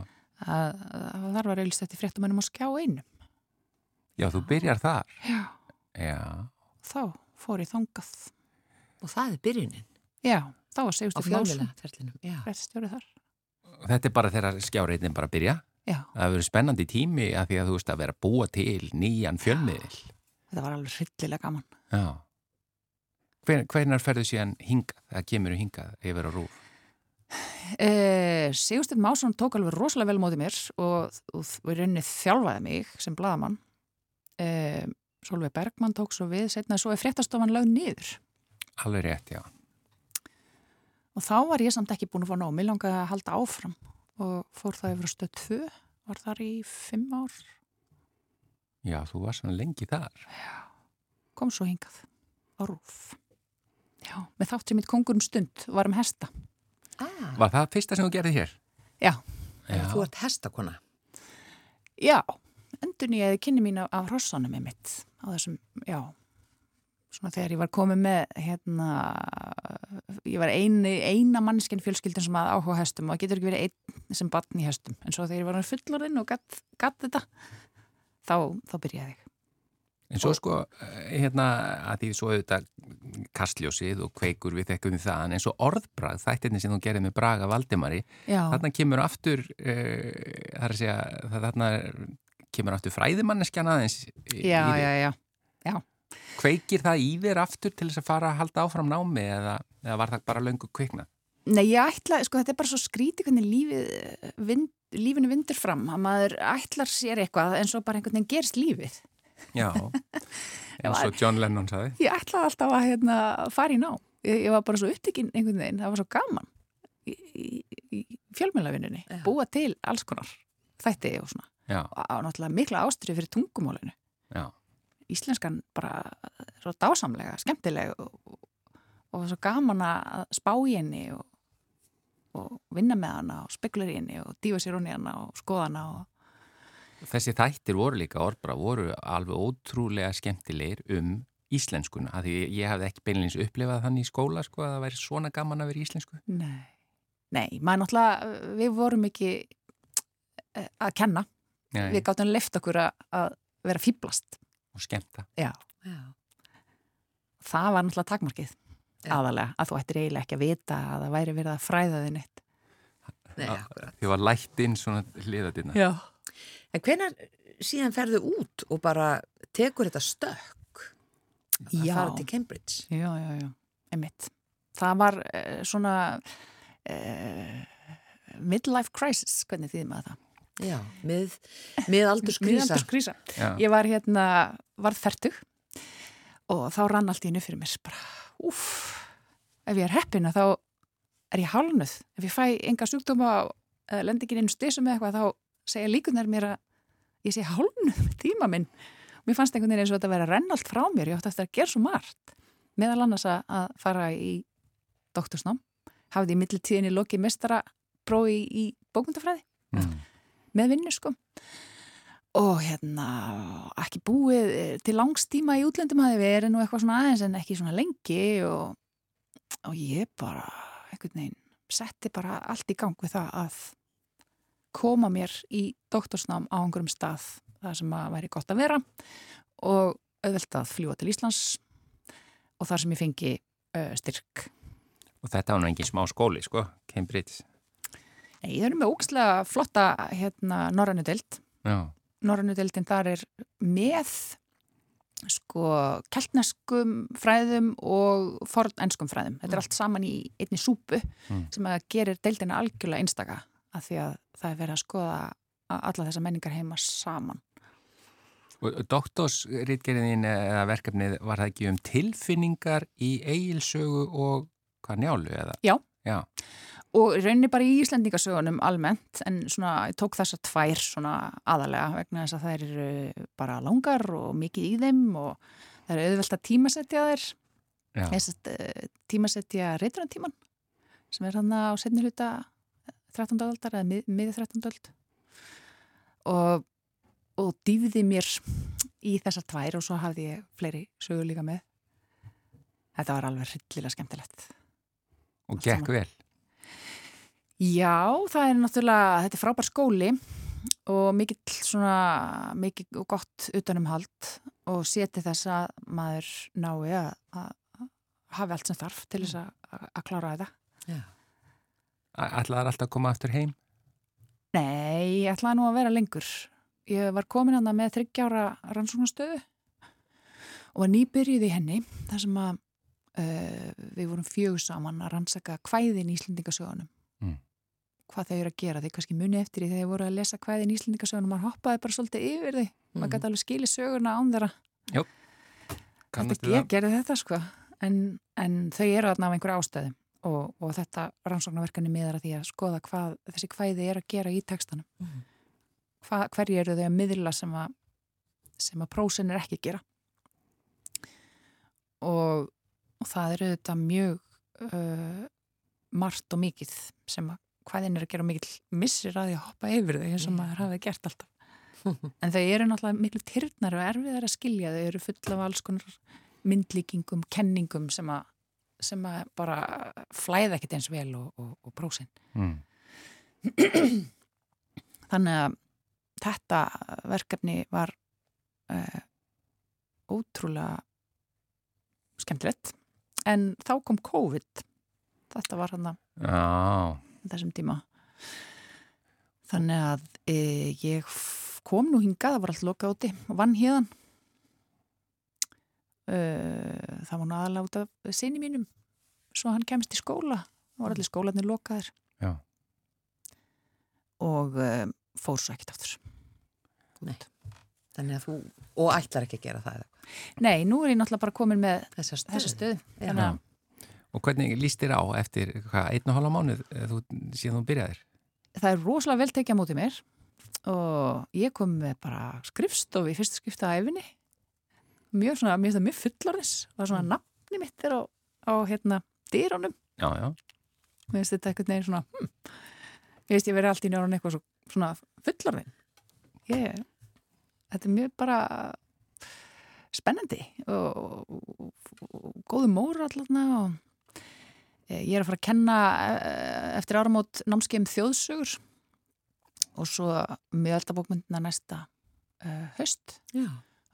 að, að þar var auðlýst eftir fréttumennum á skjá einu Já, þú byrjar þar. já, Já. þá fór ég þangað Og það er byrjunin já, þá var á fjölmjöla Málsson ferlinum. Já. réttstjórið þar Og Þetta er bara þegar skjáreitin bara byrja. já, Það verður spennandi tími að því að þú veist að vera að búa til nýjan fjölmiðil. þetta var alveg hryllilega gaman Já. Hven, hvernar ferðu síðan hingað? Það kemur hingað yfir á rúf. Eh, Sigursteinn Másson tók alveg rosalega vel mótið mér og, og, og í rauninni þjálfaði mig sem bladamann eh, Solveig Bergmann tók svo við setna svo er fréttastofan lögð niður. Alveg rétt, já. og þá var ég samt ekki búin að fá nóg. Mér langaði að halda áfram og fór það yfir stöð 2 var þar í 5 ár. Já, þú var svona lengi þar. kom svo hingað á rúf Já, með þátt sem mitt kongur um stund var um hesta. Ah, Var það fyrsta sem þú gerði hér? Já, Já. þú ert hestakona. Já, endur nýjaði kynni mín af, af hrossanum með mitt á þessum, já svona þegar ég var komið með hérna, ég var eini, eina mannskinn fjölskyldin sem að áhuga hestum og það getur ekki verið einn sem batn í hestum. En svo þegar ég var fullorðinn og gatt, gatt þetta þá, þá byrjaði ég. En svo sko, eh, hérna, að því svo auðvitað kastljósið og kveikur við þekkum við það, en svo orðbrað, þættinni sem þú gerði með Braga Valdimari, Já, þarna kemur aftur, uh, það er að segja, þarna kemur aftur fræðimanneskjan aðeins já, já, já. Kveikir það í þér aftur til þess að fara að halda áfram námi eða, eða var það bara löngu kviknað? Nei, ég ætla, sko þetta er bara svo skrítið hvernig lífið, vind, lífinu vindur fram að maður ætlar sér eitthvað en svo bara einhvern veginn gerst lífið. Já, eins og John Lennon saði. ég ætlaði alltaf að hérna, fara í ná ég, ég var bara svo upptekinn einhvern veginn það var svo gaman í, í, í fjölmjölavinnunni, búa til alls konar þætti og svona og náttúrulega mikla ástrið fyrir tungumálinu. Já, íslenskan bara svo dásamlega, skemmtileg og, og, svo gaman að spá í henni og, og vinna með hana og spekla í henni og dífa sér í hana og skoða hana og Þessi þættir voru líka orðbra, voru alveg ótrúlega skemmtilegir um íslenskuna, af því ég hafði ekki beinleins upplifað þannig í skóla, sko, að það væri svona gaman að vera íslensku. Nei, nei, maður náttúrulega, við vorum ekki eh, að kenna Já, við gáttum leift okkur að, að vera fýblast og skemmta. Já, Já. það var náttúrulega takmarkið Já. aðalega, að þú ættir eiginlega ekki að vita að það væri verið að fræða þið neitt Nei. Því var lætt inn svona hliðatina. Já, En hvenar síðan ferðu út og bara tekur þetta stökk að fara til Cambridge? já, já, já, einmitt Það var uh, svona uh, midlife crisis, hvernig þýðum maður það? Já, mið, miðaldurskrísa. Miðaldurskrísa. Já. Ég var hérna, varð færtug og þá rann allt í innu fyrir mér bara, úff, ef ég er heppina þá er ég hálnuð. Ef ég fæ enga sjúkdóma eða lendi ekki einu stisum eða eitthvað þá segja líkunar mér að ég sé hálnuð með tíma minn. Mér fannst einhvern veginn eins og þetta að vera að renna allt frá mér. Ég átti eftir að gera svo margt. Meðal annars að, fara í doktorsnám. Hafði í millitíðinni lokið mestara prófi í, í bókmyndafræði Mm. Með vinnu sko og hérna ekki búið eh, til langstíma í útlöndum hafi verið nú eitthvað svona aðeins en ekki svona lengi og, og ég bara einhvern veginn setti bara allt í gang við það að koma mér í doktorsnám á einhverjum stað það sem að væri gott að vera og auðvelt að fljúa til Íslands og þar sem ég fengi uh, styrk Og þetta var nú engin smá skóli, sko, Cambridge. Nei, ég er með ókslega flotta hérna Já. Norrannudeldin þar er með sko keltneskum fræðum og fornenskum fræðum. Þetta er allt saman í einni súpu Mm. sem að gerir deildina algjörlega einstaka af því að það er verið að skoða a- alla þessa menningar heima saman. Og doktorsritgerðin eða verkefnið var það ekki um tilfinningar í eigilsögu og hvað njálu eða? Já. Já. Og rauninni bara í Íslandingasögunum almennt en svona ég tók þessar tvær svona aðalega vegna þess að þær eru bara langar og mikið í þeim og það eru auðvelt að tímasetja þær Já. Þess að tímasetja reyturantíman sem er hann á setni hluta 13. aldar eða mið, miði 13. ald og, og dýfði mér í þessar tvær og svo hafði ég fleiri sögur líka með þetta var alveg hryllilega skemmtilegt Og gekk vel. Já, það er náttúrulega, þetta er frábær skóli og mikill svona, mikill og gott utanumhald og seti þess að maður nái að, að hafi allt sem þarf til þess að, að klára þetta. Já. Ætlaðar alltaf að koma aftur heim? Nei, ég ætlaði nú að vera lengur. Ég var komin hann með þryggjára rannsóknastöðu og var nýbyrjuð í henni þar sem að uh, við vorum fjögur saman að rannsaka kvæðin í Íslendingasögunum. Mm. Hvað þau eru að gera. Þau kannski muni eftir því þegar þau voru að lesa kvæðin í Íslendingasögunum. Man hoppaði bara svolítið yfir því. Mm. Maður gæti alveg skilið söguna án þeirra. Kannastu Þetta ég gerði þetta sko. En, en þau eru þarna af einhverju ástöðum og, og þetta rannsóknarverkefni miðar að því að skoða hvað þessi kvæði er að gera í textanum. Mhm. Hva, hverju eru þau að miðla sem að, sem að prósin er ekki að gera. Og, og það eru þetta mjög uh, margt og mikið sem að hvaðin er að gera mikill missir að því að hoppa yfir þau eins og maður hafi gert alltaf. En þau eru náttúrulega miklu tyrnar og erfiðar að skilja. Þau eru fulla af alls konar myndlíkingum, kenningum sem að, sem að bara flæða ekkert eins vel og, og, og prósin. Mm. Þannig að þetta verkefni var uh, ótrúlega skemmtilegt. En þá kom COVID. Þetta var hann Já. Þessum tíma. Þannig að e, ég kom nú hingað, það var allt lokað úti og vann hérðan. E, það var nú aðalega út af sinni mínum, svo hann kemst í skóla. Það var allir skólanir lokaðir. Já. Og e, fór svo ekkert áttur. Nei. Þannig að þú, og ætlar ekki að gera það eða hvað? Nei, nú er ég náttúrulega bara komin með Þessa stöðu. þessa stöðu. Já. Þannig að Og hvernig líst þér á eftir hvað, einn og hálfa mánuð eh, þú, síðan þú byrjaðir? það er rosalega vel tekið á móti mér og ég kom með bara skrifstof í fyrsta skipta á æfinni mjög svona, mjög, mjög fullorðis og svona nafni mitt er á, á hérna dýrónum mér finnst þetta eitthvað neginn svona hm, ég veist ég verið allt í njörun eitthvað svo, svona fullorðin. Ég, þetta er mjög bara spennandi og, og, og góðu mór allavega og ég er að fara að kenna eh, eftir áramót námskeið um þjóðsögur og svo miðaldabókmyndina næsta uh, höst Já.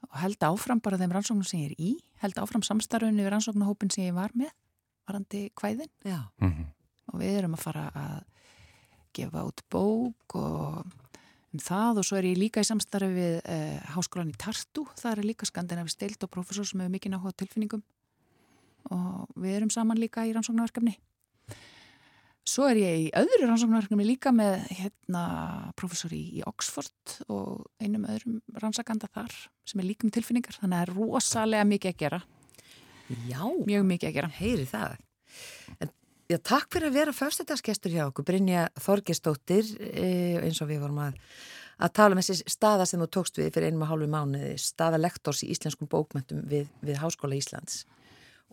og held áfram bara þeim rannsóknum sem ég er í, held áfram samstarfunni við rannsóknahópin sem ég var með, varandi kvæðin Já. Mm -hmm. og við erum að fara að gefa út bók og um það og svo er ég líka í samstarfi við uh, Háskólan í Tartu, það er líka skandinavi stilt og profesor sem hefur mikið náhuga tilfinningum og við erum saman líka í rannsóknarverkefni Svo er ég í öðru rannsóknarverkefni líka með hérna professor í, Oxford og einum öðrum rannsakanda þar sem er líkum tilfinningar, þannig að það er rosalega mikið að gera, Já. mjög mikið að gera. Heyri það. En, já, takk fyrir að vera fyrstutaskestur hjá okkur, Brynja Þorgestóttir, e, eins og við vorum að, að tala um þessi staða sem þú tókst við fyrir einum og hálfu mánuði, staða lektors í íslenskum bókmöntum við, við Háskóla Íslands.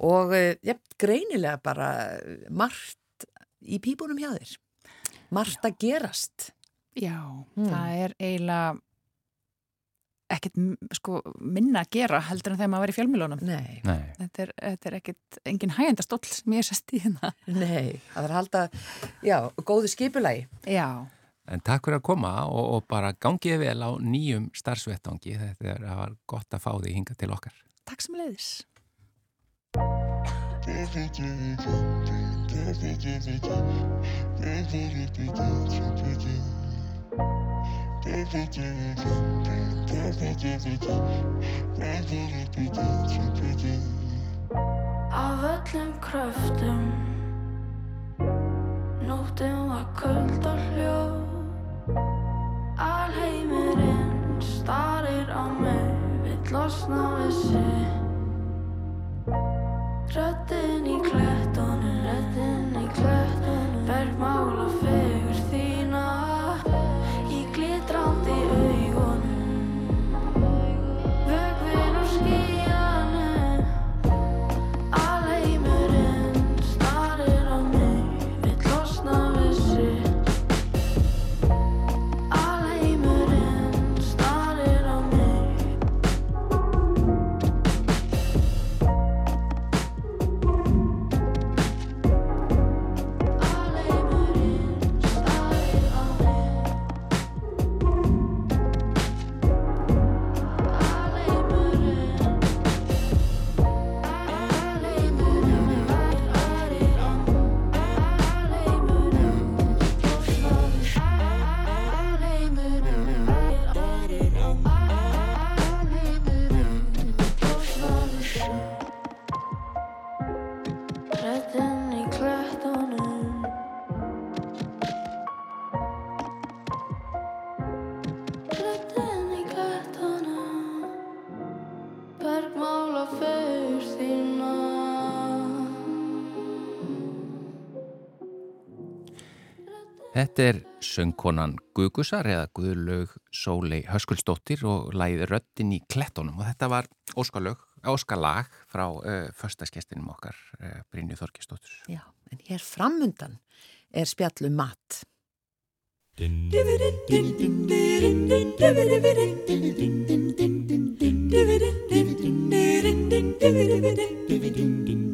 Og e, ja, greinilega bara margt í pípunum hjá þér. Margt að gerast. Já, Mm. það er eiginlega ekkert sko, minna að gera heldur en þegar maður var í fjölmilónum. Nei, Nei. Þetta er, þetta er ekkert engin hægjandastóll sem ég er sest í hérna. nei, það var að halda, já, góðu skipulagi. Já, En takk fyrir að koma og, og bara gangið vel á nýjum starfsvettangi. Þetta er, það var gott að fá því hinga til okkar. takk sem leiðis. Af öllum kröftum Nóttum var köld og hljó Alheimurinn starir á mig Vill losna við sig Röddinn í klettunum Röddinn í klettunum Bergmála fegur þína Þetta er söngkonan Gugusar eða Guðlaug Sólei Höskuldsdóttir og læði röddin í klettunum og þetta var óskalög, óskalag frá uh, förstaskestinum okkar uh, Brynju Þorkistóttur. Já, en hér framundan er spjallu mat. Dibidim,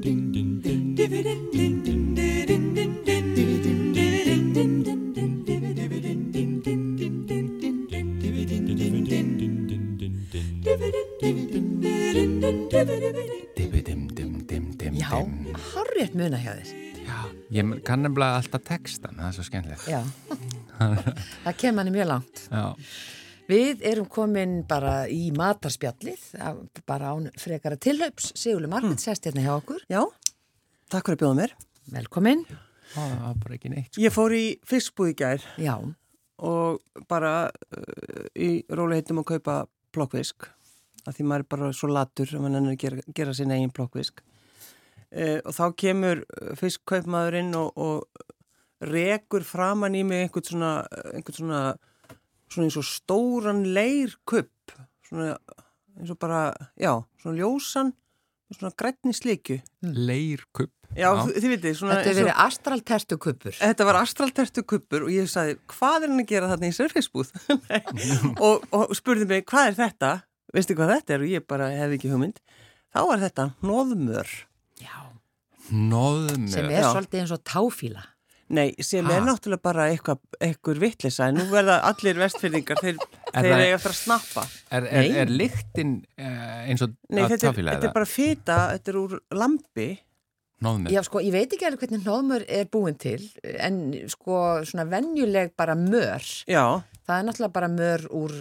muna hjá þér. Já, ég kann nefnilega alltaf textan, það er svo skemmtilegt. Já, það kemur manni mjög langt. Já. Við erum komin bara í matarspjallið, bara án frekara tilhaups. Sigurlu Margit sest hérna hjá okkur. Já, takk fyrir að bjóða mér. Velkomin. Neitt. Sko. Ég fór í fiskbúð í gær Já, og bara uh, í róliheitum að kaupa plokkvisk að því maður er bara svo latur að mann ennur gera, gera sín eigin plokkvisk uh, og þá kemur uh, fiskkaupmaðurinn og, og rekur framann í mig einhvern svona, einhvern svona, svona eins og stóran leirkupp svona eins og bara, já, svona ljósan svona grætni slikju Leirkupp. Já, þið, þið vitið, svona þetta verið astraltertu kuppur. Þetta var astraltertu kuppur og ég sagði, hvað er hann að gera þarna í surfisbúð? og, og spurði mig, hvað er þetta? Veistu hvað þetta er? Og ég bara hefði ekki hugmynd. Þá var þetta nóðmör. Nóðmör. sem er Já. svolítið eins og táfíla. Nei, sem Ha? er náttúrulega bara eitthvað, eitthvað vittlisa, en nú verða allir vestfyrðingar, þeir, Er þeir eiga eftir að snappa. Er, er, Nei. er lyktin uh, eins og Nei, þetta er, táfíla þetta er bara fita, þetta er úr lambi. Nóðmur? Já, sko, ég veit ekki alveg hvernig hnóðmör er búin til, en sko, svona venjuleg bara mör, Já, það er náttúrulega bara mör úr,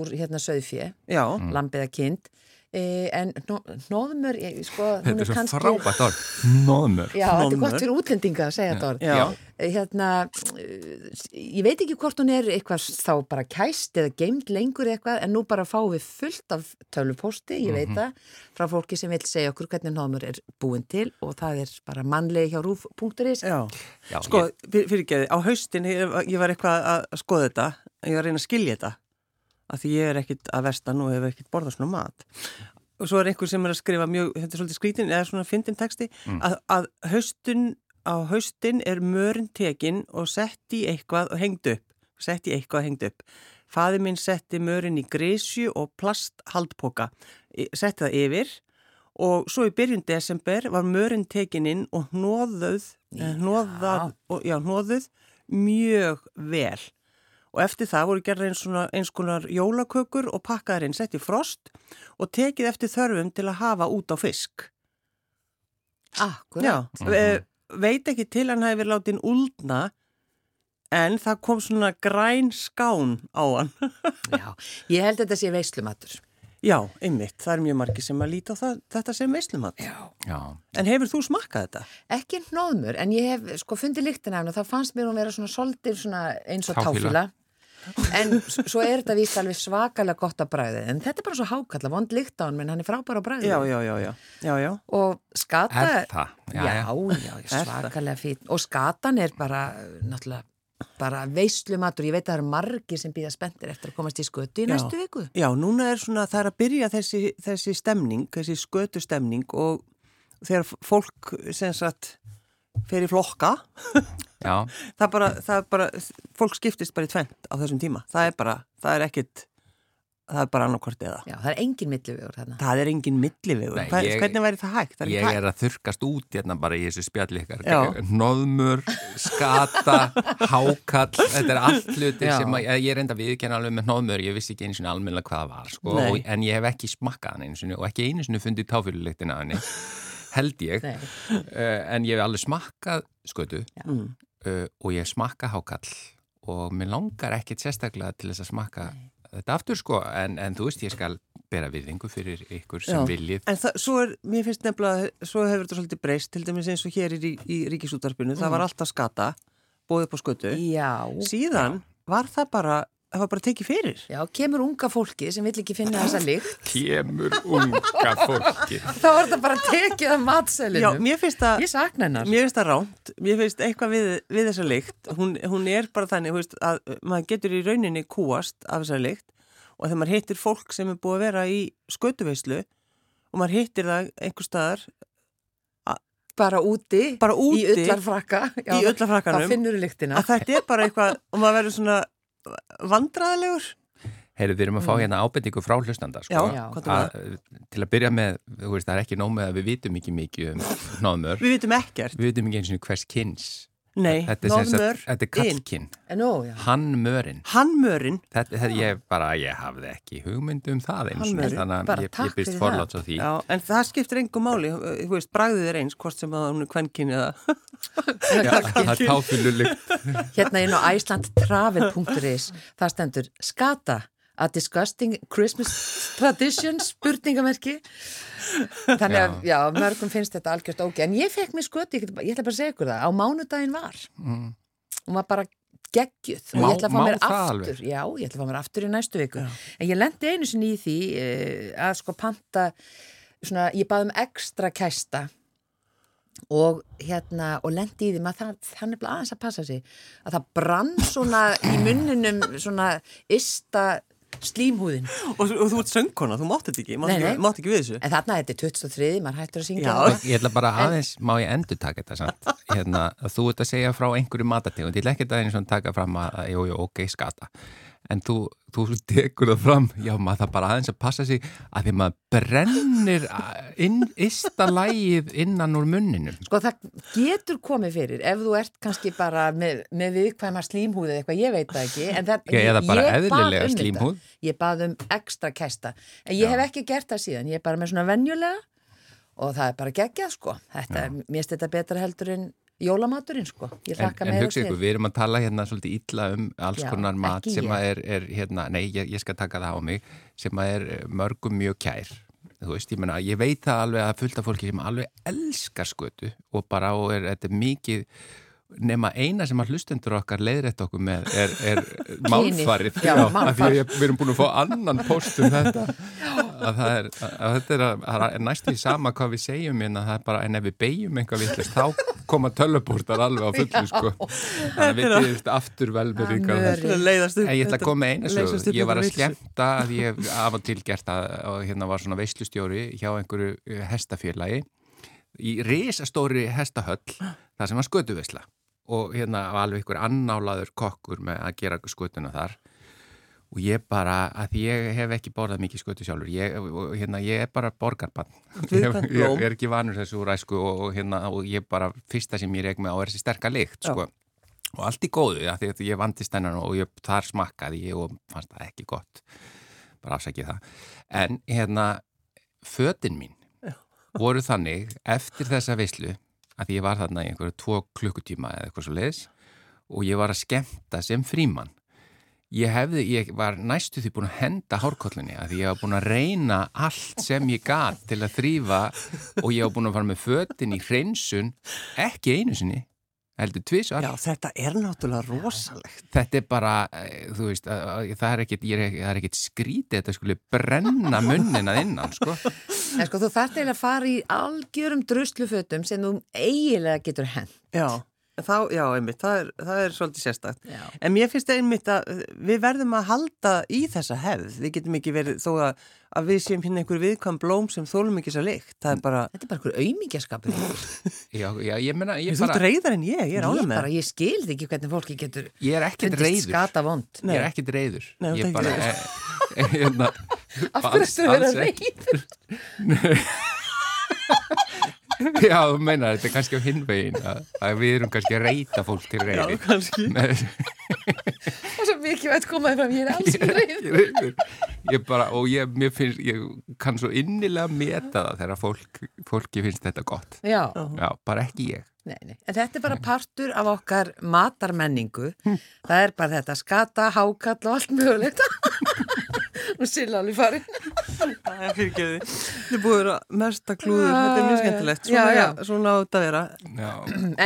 úr hérna söðfjö, já, Mm. lambið að eh, en hnó- hnóðmör, ég- sko, hún Þetta er svo kannski... frábært orð. Nóðmur. Já, þetta er gott fyrir útlendinga að segja þetta orð. já. Eh, Hérna, eh, ég veit ekki hvort hún er eitthvað þá bara kæst eða geimd lengur eitthvað, en nú bara fáum við fullt af tölvupósti, ég veit það, frá fólki sem vil segja okkur hvernig námur er búin til og það er bara mannlegi hjá rúf.is. Sko, fyrir, fyrir ekki, á haustin ég, ég var eitthvað að skoða þetta, ég var að reyna að skilja þetta, af því ég er ekkit að vestan og hef ekkit borðað svona mat. Og svo er einhver sem er að skrifa mjög, þetta er svolítið skrítin, eða svona fyndin texti, að, að haustin, á haustin er mörn tekin og sett í eitthvað og hengd upp, sett í eitthvað og hengd upp. Faði minn setti mörn í grísju og plasthaldpoka, setti það yfir og svo í byrjun desember var mörn tekin inn og hnóðuð, hnóðuð mjög vel. Og eftir það voru gerða eins, eins konar jólakökur og pakkaðar inn sett í frost og tekið eftir þörfum til að hafa út á fisk. Akkurat. Já, ve veit ekki til hann hefði verið látin úldna en það kom svona græn skán á hann. Já, ég held að þetta sé veislumatur. Já, einmitt, það er mjög margi sem að líta á það, þetta sem veislumat. Já. Já. En hefur þú smakkað þetta? Ekki hnóðmur, en ég hef sko fundið lyktina af henni og þá fannst mér hún vera svona svona eins og táfíla. En svo er þetta víst alveg svakalega gott að bræði, en þetta er bara svo hákalla, vond lykt á hann, menn hann er frábæra að bræði. Já, já, já, já, já, já. Og skata... Svakalega fín. Og skatan er bara, náttúrulega, bara veislumatur. Ég veit að það eru margir sem býða spenntir eftir að komast í skötu í Já. næstu viku. Já, núna er svona, það er að byrja þessi, þessi stemning, þessi skötu stemning og þegar fólk sem sagt fer í flokka. Það bara, það bara, fólk skiptist bara í tvent á þessum tíma. Það er bara, það er ekkit, það er bara annarkvort eða. Já, það er engin millivegur þarna. Það er engin millivegur. Hvernig væri það hægt? Það er Ég hægt. er að þurkast út hérna bara í þessu spjalli ykkar. Já. Nóðmur, skata, hákall, þetta er allt hlutir Já. sem að, ég er enda viðkenna alveg með nóðmur, ég vissi ekki einu sinni almennilega hvað það var, sko, og, en ég hef ekki smakkað hann sinni og ekki einu sinni fundið táfyrirlektin af henni, held ég, uh, en ég hef alveg smakkað skötu Mm. Uh, og ég hef smakkað hákall og mér langar ekkit sérstaklega til þess að smakka þetta aftur, sko, en, en þú veist, ég skal bera viðingu fyrir ykkur sem Já. viljið En það, svo er, mér finnst nefnilega, svo hefur þetta svolítið breyst, til dæmis eins og hér í, í ríkisútarpinu, það var alltaf skata, bóðið á skötu. Já. Síðan var það bara, það var bara tekið fyrir. Já, kemur unga fólki sem vill ekki finna þessa lykt. kemur unga fólki Þá var þetta bara tekið af Já, matselinum. mér finnst það, Ég sakna hennar. mér finnst það ránt, mér finnst eitthvað við, við þessa lykt, hún, hún er bara þannig, þú veist, að maður getur í rauninni kúast af þessa lykt og þegar maður hittir fólk sem er búið að vera í skötuveislu og maður hittir það einhver staðar Bara úti. bara úti Í ullarfrakka. Já, í lyktina. að þetta er bara eitthvað og maður verður svona vandræðilegur Heyrðu, við erum að fá hérna ábendingu frá hlustanda sko, Mm. Já, Já. að, til að byrja með, þú veist, það er ekki nóg með að við vitum ekki mikið um nóðmör Við vitum ekkert. við vitum ekki eins og hvers kynns Nei, nóðmör, þetta er hann mörinn Hannmörin, þetta, þetta ég bara, ég hafði ekki hugmynd um það eins og þannig að ég, byrst forláts á því. Já, en það skiptir engum máli, þú veist, bragðið er eins, hvort sem að hún er kvenkin eða... Já, það er táfylulykt Hérna inn á icelandtravel.is það stendur skata a disgusting Christmas tradition spurningamerki. Þannig að, já, mörgum finnst þetta algjört ógeð, en ég fekk mér sköti ég ég ætla bara að segja ykkur það, á mánudaginn var. Mm. hún var bara geggjuð. Og Má- ég ætla að fá mér aftur. alveg? já, ég ætla að fá mér aftur í næstu viku. En ég lendi einu sinni í því uh, að sko panta svona, ég baði um ekstra kæsta. Og hérna og lendi í því maður það, það er bara aðeins að passa sig. Að það brann svona í munninum svona ysta slímhúðin. Og, og þú ert söngkona, þú mátt þetta ekki, mátt, ekki, mátt ekki við þessu. en þarna þetta er 23, maður hættur að syngja. Já. Ég ætla bara aðeins, má ég endur taka þetta samt, hérna, þú ert að segja frá einhverju matategund, ég ætla ekki að eins og taka fram að, að, jú, jú, ok, skata. En þú, þú tekur það fram. Já, maður það bara aðeins að passa sig að því maður brennur finnir inn, ysta lægið innan úr munninum. Sko það getur komið fyrir ef þú ert kannski bara með, með viðkvæma slímhúð eða eitthvað, ég veit það ekki. En það, Eða bara bað eðlilega um þetta. slímhúð. Ég bað um ekstra kæsta. En ég Já. hef ekki gert það síðan, ég er bara með svona venjulega og það er bara geggjað sko. Þetta, mér finnst þetta betra heldur en jólamaturinn sko. Ég En, en hugsa ykkur, við erum að tala hérna svolítið illa um alls Já, konar mat sem að er, er hérna, nei, ég, ég skal taka það á mig, sem að er eh, mörgum mjög kær. Þú veist, ég meina, ég veit það alveg að fullt af fólki sem alveg elskar skötu og bara og er, þetta er mikið nema eina sem að hlustendur okkar leiðrætt okkur með er, er málfarið. Já, af því málfar. að ég, við erum búin að fá annan post um þetta. Að það er, að þetta er, að, það er næstu í sama hvað við segjum en það er bara, en ef við beigjum einhvað vittlust, þá koma tölvupúrtar alveg á fullu sko. Þannig að við byrjumst aftur velbyrðingar Það Þetta leiðast upp. En ég ætla að koma sög, upp ég var að skemmta að ég af og til gert að hérna var svona veislustjóri hjá einhverju eh, hestafélagi í risastóri hestahöll þar sem var skötuveisla og hérna var alveg einhver annálaður kokkur með að gera skötuna þar. Og ég bara, að ég hef ekki borðað mikið skötu sjálfur, ég, hérna, ég er bara borgarbann, ég, ég, er ekki vanur þessu úr æsku og, og hérna, og ég bara, fyrsta sem ég reik með á er þessi sterka lykt, sko. Og allt í góðu, ja, því að ég vandist hennan og ég, þar smakkaði ég og fannst það ekki gott. Bara afsækið það. En hérna, fötin mín voru þannig eftir þessa veislu að því ég var þarna í einhverju tvo klukkutíma eða eitthvað svo leiðis og ég var að skemmta sem frímann. Ég hefði, ég var næstu því búin að henda hárkollinni að ég var búin að reyna allt sem ég gat til að þrýfa og ég var búin að fara með fötin í hreinsun ekki einu sinni heldur tvisvar Já, þetta er náttúrulega rosalegt. þetta er bara, eh, þú veist, að- að- það er ekkit, er, er ekkit skrítið, þetta skulle brenna munnin að innan, sko. En sko þú þarft eiginlega að fara í algjörum druslufötum sem þú eiginlega getur hent. Já, þá, já, einmitt, það er, það er svolítið sérstakt. Já. En mér finnst einmitt að við verðum að halda í þessa hefð. Við getum ekki verið þó að, að við séum hérna einhver viðkvæm blóm sem þólum ekki svo lykt. Það er bara, Þetta er bara einhver auðmíkjaskapur. Já, já, ég menna, ég þú ert bara, reyðar en ég, ég er Ég með bara, ég skilði ekki hvernig fólki getur ég er ekkit reyður. skata vond. Ég er ekkit reyður. Nei, þú ég ert bara, hérna, Af hverju alls ekki. reyður? Já, þú meina, þetta er kannski á hinvegin, að, við erum kannski að reyta fólk til reyði. Já, kannski. Með, Og svo mikið veit komaði fram, ég er alls reyður. reyður. Ég bara, og ég, mér finnst, ég kann svo innilega meta það þegar fólk, fólki finnst þetta gott. Já, Já, bara ekki ég. nei, nei. En þetta er bara partur af okkar matarmenningu. Það er bara þetta skata, hákall og allt mögulegt. Nú silla alveg farin. Það er fyrirgeði. Þið búið að vera mesta klúður, þetta er mjög skemmtilegt. Svona, Já, já. svona á þetta að vera. Já,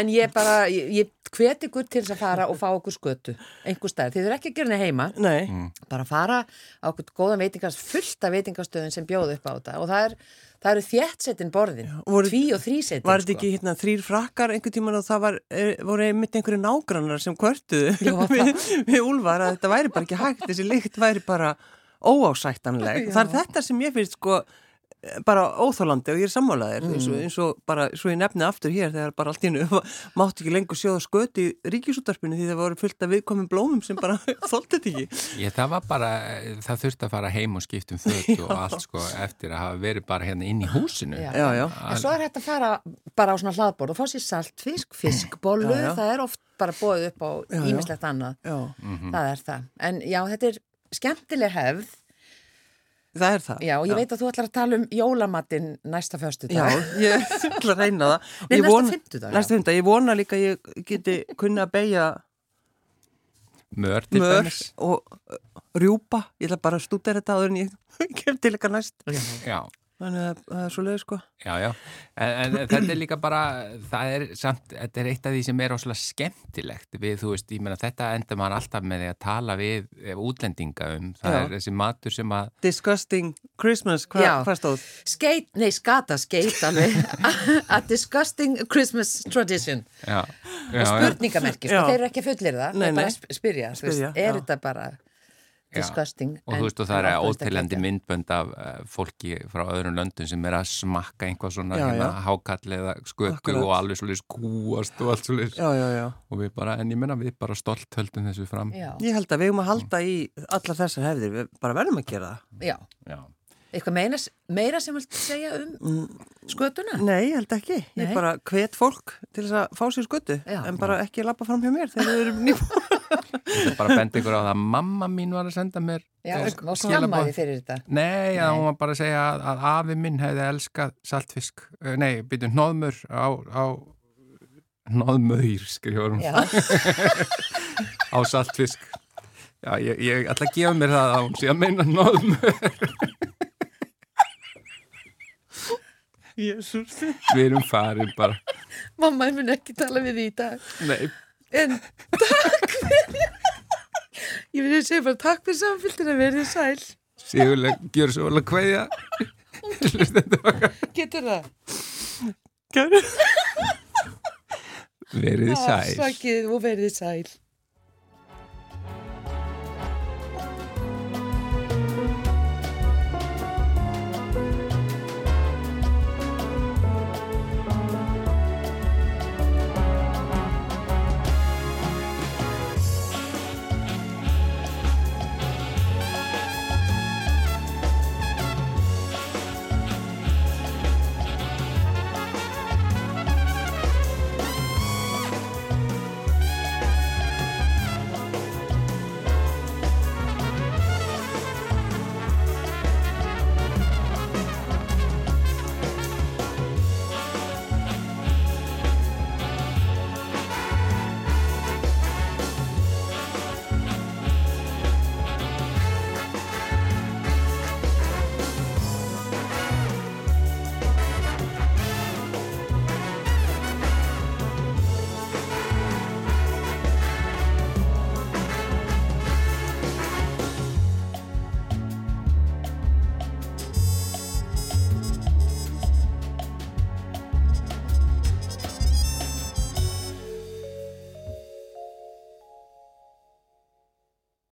En ég bara, ég, ég hvet ykkur til þess að fara og fá okkur skötu. Einhver stær. Þið eru ekki að gera henni heima. Nei, bara fara á okkur góðan veitingast, fullt af veitingastöðun sem bjóðu upp á þetta og það, er, það eru þéttsettin borðin, voru- tví og þrísettin var þetta ekki hérna þrýr frakkar einhvern tíman og það var, er, voru einmitt einhverju nágrannar sem kvörtuðu við, við Úlfar að þetta væri bara ekki hægt, þessi lykt væri bara óásættanleg. Já. Það er þetta sem ég finnst sko bara óþólandi og ég er sammálaðir eins, Mm. og, eins og bara, svo ég nefni aftur hér þegar bara allt í innu mátti ekki lengur sjóða sköti í ríkisútarpinu því það voru fullt af viðkomum blómum sem bara þóldi þetta ekki. Ég, það var bara, það þurfti að fara heim og skipta um föt og allt sko eftir að hafa verið bara hérna inn í húsinu. Já. Já, já. En svo er hægt að fara bara á svona hlaðbord og fá sér saltfisk, fiskbollu, Já, já. það er oft bara bóðið upp á ímislegt annað. Já, Það er það. En já, þetta er skemmtileg hefð. það er það. Já, og ég veit að þú ætlar að tala um jólamatinn næsta föstu Já, ég ætla að reyna það. Nei, Ég næsta vona- fimmtudag, já. Næsta fimmtudag, ég vona líka að ég geti kunna að beigja Mör til mör og rjúpa. Ég ætla bara að stúta þetta áður en ég kem til eitthvað næst. Já, Þannig að það er svo leið, sko. já, já. En, en þetta er líka bara, það er samt, þetta er eitt af því sem er óslega skemmtilegt við, þú veist, ég meina þetta endur maður alltaf með því að tala við eh, útlendinga um, það Já. er þessi matur sem að, Disgusting Christmas, hva, hvað stóð? Skeit, nei, skata, skeit alveg. A disgusting Christmas tradition. já, já, og já, spurningamerki, sko, þeir eru ekki að fullir það, Nei, þeir bara sp- spyrja, Spyrja, veist, er þetta bara. Disgusting og þú veist og það er óteljandi myndbönd af uh, fólki frá öðrum löndum sem er að smakka einhvað svona Já, hérna, já. hákall eða skötu Akkurat. og alveg svolítið skúast og allt svolítið Já, já, já. og við bara, en ég menna við bara stolt höldum þessu fram Já, Ég held að við erum að halda í allar þessar hefðir, við bara verðum að gera það. já, Já. Eitthvað meira, meira sem vilt segja um skötuna? Nei, ég held ekki. Ég Nei. bara hvet fólk til þess að fá sér skötu Já. en bara ekki lappa fram hjá mér þegar við erum nýbúin. Ég bara að benda ykkur á það að mamma mín var að senda mér Já, eh, og skammaði fyrir þetta. Nei, Nei. að hún var bara að segja að, að afi minn hefði elskað saltfisk, eh, nei, byrju hnóðmur á, á hún, Já, á saltfisk. Já, ég, ég ætla að gefa mér það að hún sé að meina hnóðmör. Jésús. Við erum farin bara. mamma mun ekki tala við því í dag. Nei, En ég vil segja bara takk fyrir samfélgina, verðið sæl. sigurlega, gjör svo vel að kveðja. Getur það? Kæru. Verið sæl. Afsakið og verðið sæl.